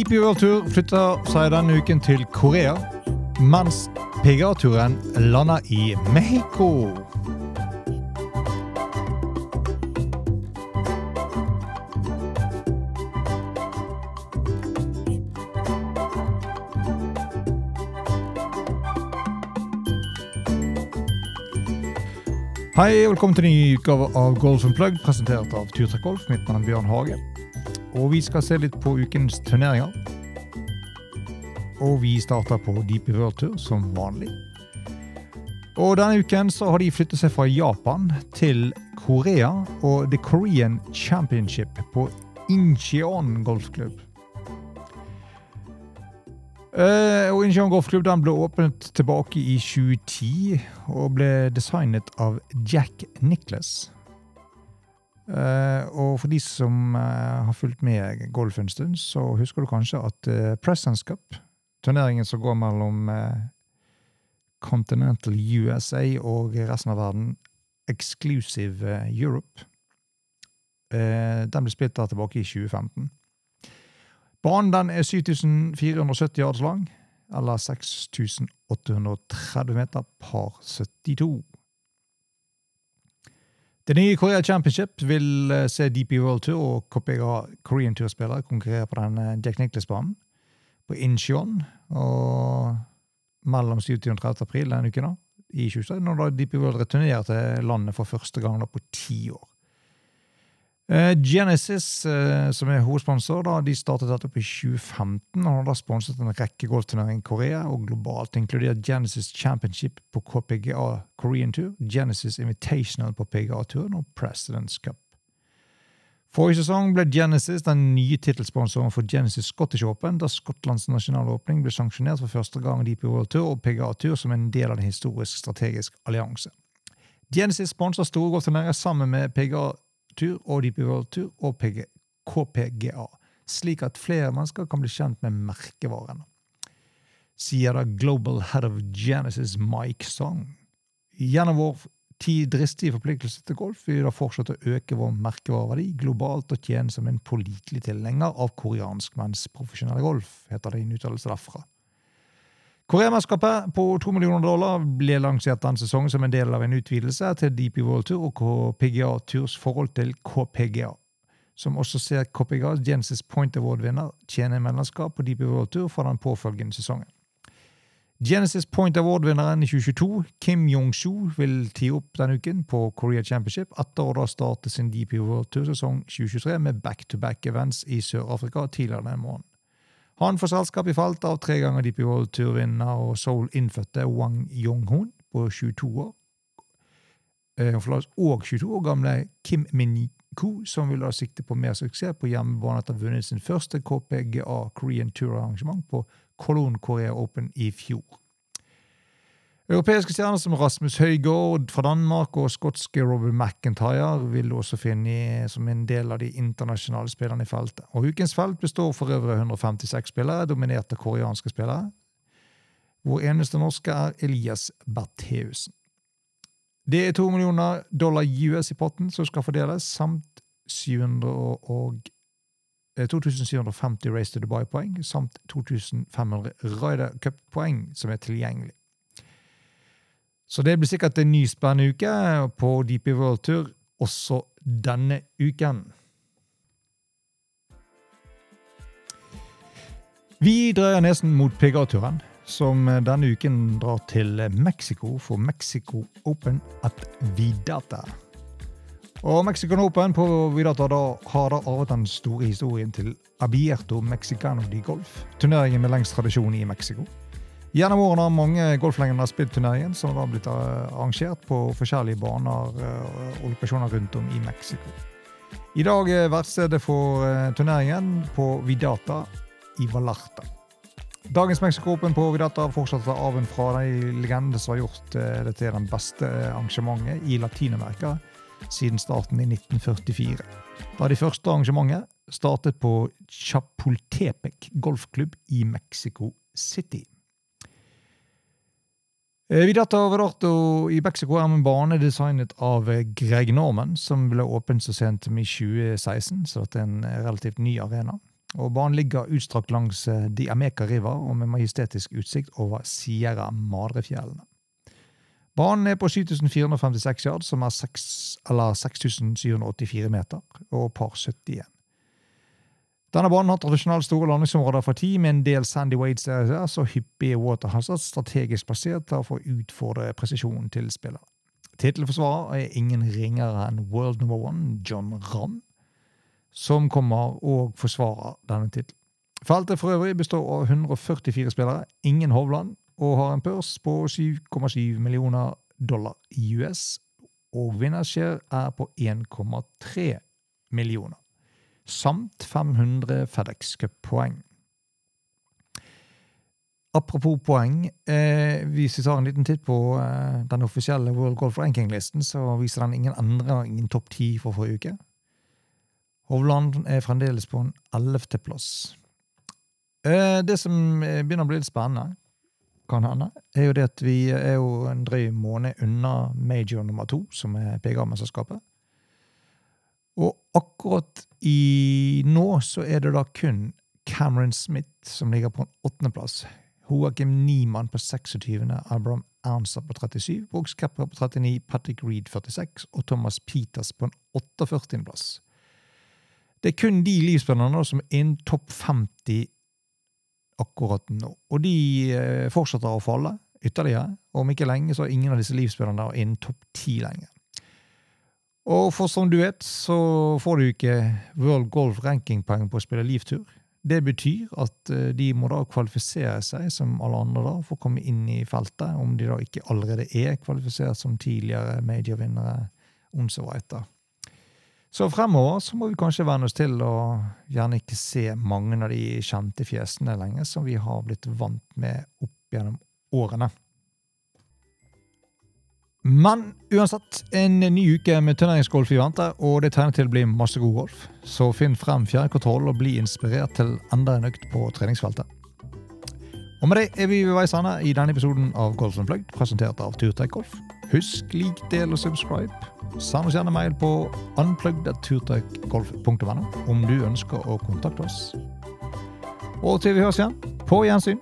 DP World Tour flytter seg denne uken til Korea, mens PGA-turen lander i Mexico. Hei, velkommen til en ny utgave av Golf Unplugged, presentert av Turtrekk Golf. Mitt navn er Bjørn Hage. Og vi skal se litt på ukens turneringer. Og vi starter på Deep World Tour som vanlig. Og denne uken så har de flyttet seg fra Japan til Korea og The Korean Championship på Incheon golfklubb. Uh, og Incheon golfklubb den ble åpnet tilbake i 2010 og ble designet av Jack Nicholas. Uh, og for de som uh, har fulgt med golf en stund, så husker du kanskje at uh, Presence Cup, turneringen som går mellom Continental USA og resten av verden, Exclusive Europe, den ble spilt der tilbake i 2015. Banen den er 7470 yards lang, eller 6830 meter par 72. Det nye Korea Championship vil eh, se DP World Tour og KPGA Korean Tour-spillere konkurrere på den Jack Nicklaus-banen på Incheon og mellom 27. og 30. april denne uken da, i 2017, når da DP World returnerer til landet for første gang da på ti år. Uh, Genesis, uh, som er hovedsponsor, de startet dette opp i 2015 og har da sponset en rekke golfturneringer i Korea og globalt, inkludert Genesis Championship på KPGA Korean Tour, Genesis Invitational på PGA-turen og Presidents Cup. Forrige sesong ble Genesis den nye tittelsponsoren for Genesis Scottish Open, da Skottlands nasjonale åpning ble sanksjonert for første gang DP World Tour og PGA-tur som en del av en historisk strategisk allianse. Genesis sponser store golfturneringer sammen med PGA Tur og DP World Tour og PG, KPGA, slik at flere mennesker kan bli kjent med merkevarene. Sier da Global Head of Genesis Mike Song. Gjennom vår ti dristige forpliktelser til golf vil vi da fortsette å øke vår merkevareverdi globalt og tjene som en pålitelig tilhenger av koreansk menns profesjonelle golf, heter det i en uttalelse derfra. Koreamesterskapet på 2 millioner dollar ble lansert denne sesongen som en del av en utvidelse til DP World Tour og KPGA Tours forhold til KPGA, som også ser KPGA Genesis Point Award-vinner tjene medlemskap på DP World Tour for den påfølgende sesongen. Genesis Point Award-vinneren i 2022, Kim Jong-soo, vil tie opp denne uken på Korea Championship etter å da starte sin DP World Tour-sesong 2023 med back-to-back-events i Sør-Afrika tidligere denne måneden. Han får selskap i falt av tre ganger DP World Tour-vinner og Seoul-innfødte Wang Yong-hun på 22 år. Eh, og 22 år gamle Kim Min-ku, som vil ha sikte på mer suksess på hjemmebane etter å ha vunnet sin første KPGA Korean Tour-arrangement på Cologne Korea Open i fjor. Europeiske stjerner som Rasmus Høygaard fra Danmark og skotske Robert McIntyre vil du også finne som en del av de internasjonale spillerne i feltet. Og Ukens felt består for øvrig av 156 spillere, dominert av koreanske spillere. Hvor eneste norske er Elias Bertheussen. Det er 2 millioner dollar US i potten som skal fordeles, samt 700 og 2750 Race to Dubai-poeng, samt 2500 Ryder Cup-poeng som er tilgjengelig. Så det blir sikkert en ny spennende uke på DP World Tour også denne uken. Vi dreier nesen mot PGA-turen, som denne uken drar til Mexico for Mexico Open at Vidata. Og Mexican Open på Vidata da, har da arvet den store historien til Abierto Mexicano de Golf, turneringen med lengst tradisjon i Mexico. Gjennom årene har mange golflegender spilt turneringen, som har blitt eh, arrangert på forskjellige baner eh, og lokasjoner rundt om i Mexico. I dag er vertstedet for eh, turneringen på Vidata i Valarta. Dagens Mexico Open på Vidata fortsetter arven fra de legendene som har gjort det til den beste arrangementet i Latin-Amerika siden starten i 1944. Da det første arrangementet startet på Chapultepec golfklubb i Mexico City. Eh, over Vadato i Mexico er en bane designet av eh, Greg Norman, som ble åpen så sent som i 2016, så dette er en relativt ny arena. Og Banen ligger utstrakt langs De Ameca River og med majestetisk utsikt over Sierra Madre-fjellene. Banen er på 7456 yard, som er 6, eller 6784 meter, og par 70 igjen. Denne banen har tradisjonelt store landingsområder for tid, med en del Sandy Wades der, så hyppige waterhouses strategisk plassert for å utfordre presisjonen til spillerne. Tittelforsvarer er ingen ringere enn world number one John Ramm, som kommer og forsvarer denne tittelen. Feltet for øvrig består av 144 spillere, ingen Hovland, og har en pørs på 7,7 millioner dollar i US, og vinnershare er på 1,3 millioner, samt 500 FedEx Cup-poeng. Apropos poeng, eh, hvis vi tar en liten titt på eh, den offisielle World Golf Ranking-listen, så viser den ingen andre ingen topp ti for forrige uke. Hovland er fremdeles på en ellevteplass. Eh, det som eh, begynner å bli litt spennende, kan hende, er jo det at vi er jo en drøy måned unna major nummer to, som er PGA-mesterskapet. Og akkurat i nå så er det da kun Cameron Smith som ligger på en åttendeplass. Joakim Niemann på 26., Abraham Ernster på 37, Brooks Kepper på 39, Patrick Reed 46 og Thomas Peters på en 48.-plass. Det er kun de livsspillerne som er innen topp 50 akkurat nå. Og de eh, fortsetter å falle ytterligere. Og om ikke lenge så er ingen av disse livsspillerne innen topp 10 lenger. Og for som du vet, så får du ikke World Golf Ranking-poeng på å spille livtur. Det betyr at eh, de må da kvalifisere seg som alle andre da, for å komme inn i feltet, om de da ikke allerede er kvalifisert som tidligere medievinnere. etter. Så fremover så må vi kanskje venne oss til å gjerne ikke se mange av de kjente fjesene lenger, som vi har blitt vant med opp gjennom årene. Men uansett, en ny uke med turneringsgolf i vente, og det tegner til å bli masse god golf. Så finn frem fjernkontroll og bli inspirert til enda en økt på treningsfeltet. Og med det er vi ved veis ende i denne episoden av Golf Unplugged, presentert av Turtek Golf. Husk, lik, del og subscribe. Send oss gjerne mail på unplugged.turtekgolf.no om du ønsker å kontakte oss. Og til vi høres igjen, på gjensyn.